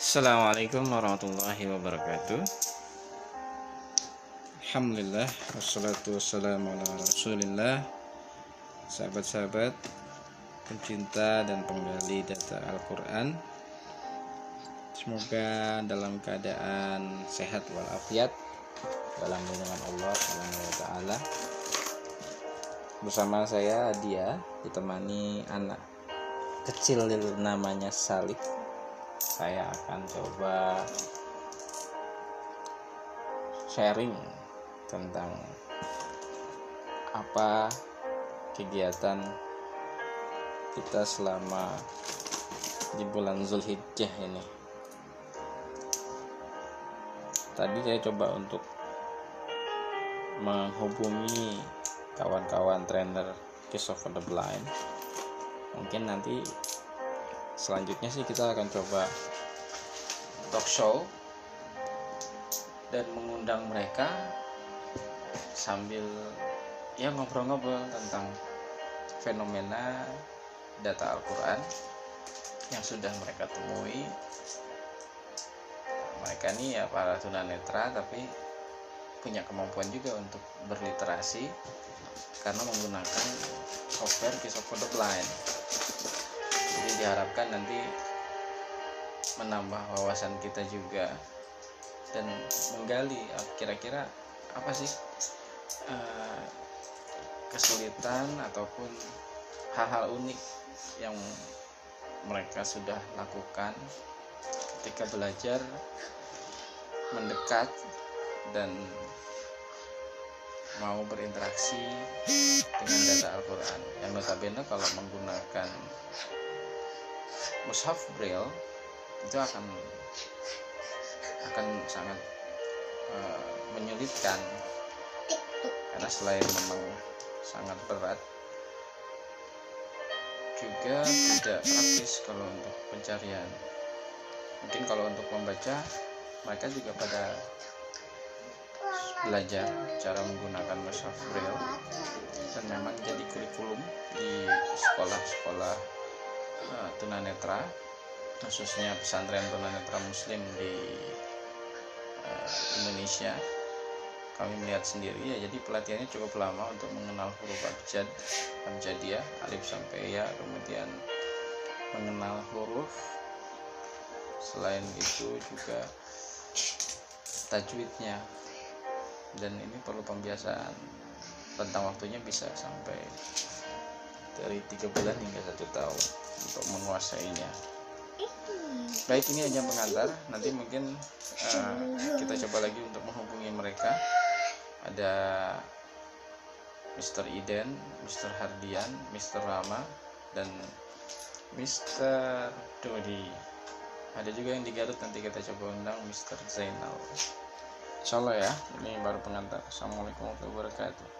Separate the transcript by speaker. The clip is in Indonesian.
Speaker 1: Assalamualaikum warahmatullahi wabarakatuh. Alhamdulillah Wassalatu wassalamu ala rasulillah. Sahabat-sahabat Pencinta dan penggali data Al-Quran. Semoga dalam keadaan sehat walafiat Dalam lindungan Allah ta'ala. Bersama saya dia Ditemani anak kecil namanya Salih saya akan coba sharing tentang apa kegiatan kita selama di bulan Zulhijjah ini. Tadi saya coba untuk menghubungi kawan-kawan trainer Kiss of the Blind. Mungkin nanti selanjutnya sih kita akan coba talk show dan mengundang mereka sambil ya ngobrol-ngobrol tentang fenomena data Al-Quran yang sudah mereka temui. Mereka ini ya para tunanetra tapi punya kemampuan juga untuk berliterasi karena menggunakan software Kisah Blind jadi diharapkan nanti menambah wawasan kita juga dan menggali ah, kira-kira apa sih uh, kesulitan ataupun hal-hal unik yang mereka sudah lakukan ketika belajar mendekat dan mau berinteraksi dengan data Al-Quran. Yang notabene kalau menggunakan mushaf braille itu akan akan sangat uh, menyulitkan. Karena selain memang sangat berat juga tidak praktis kalau untuk pencarian. Mungkin kalau untuk membaca mereka juga pada belajar cara menggunakan mushaf braille. Dan memang jadi kurikulum di sekolah-sekolah uh, tunanetra khususnya pesantren tunanetra muslim di uh, Indonesia. Kami melihat sendiri ya jadi pelatihannya cukup lama untuk mengenal huruf abjad abjadiyah alif sampai ya kemudian mengenal huruf. Selain itu juga tajwidnya. Dan ini perlu pembiasaan tentang waktunya bisa sampai dari tiga bulan hingga satu tahun menguasainya baik ini hanya pengantar nanti mungkin uh, kita coba lagi untuk menghubungi mereka ada Mr. Iden, Mr. Hardian, Mr. Rama dan Mr. Dodi ada juga yang di Garut nanti kita coba undang Mr. Zainal Insya Allah ya ini baru pengantar Assalamualaikum warahmatullahi wabarakatuh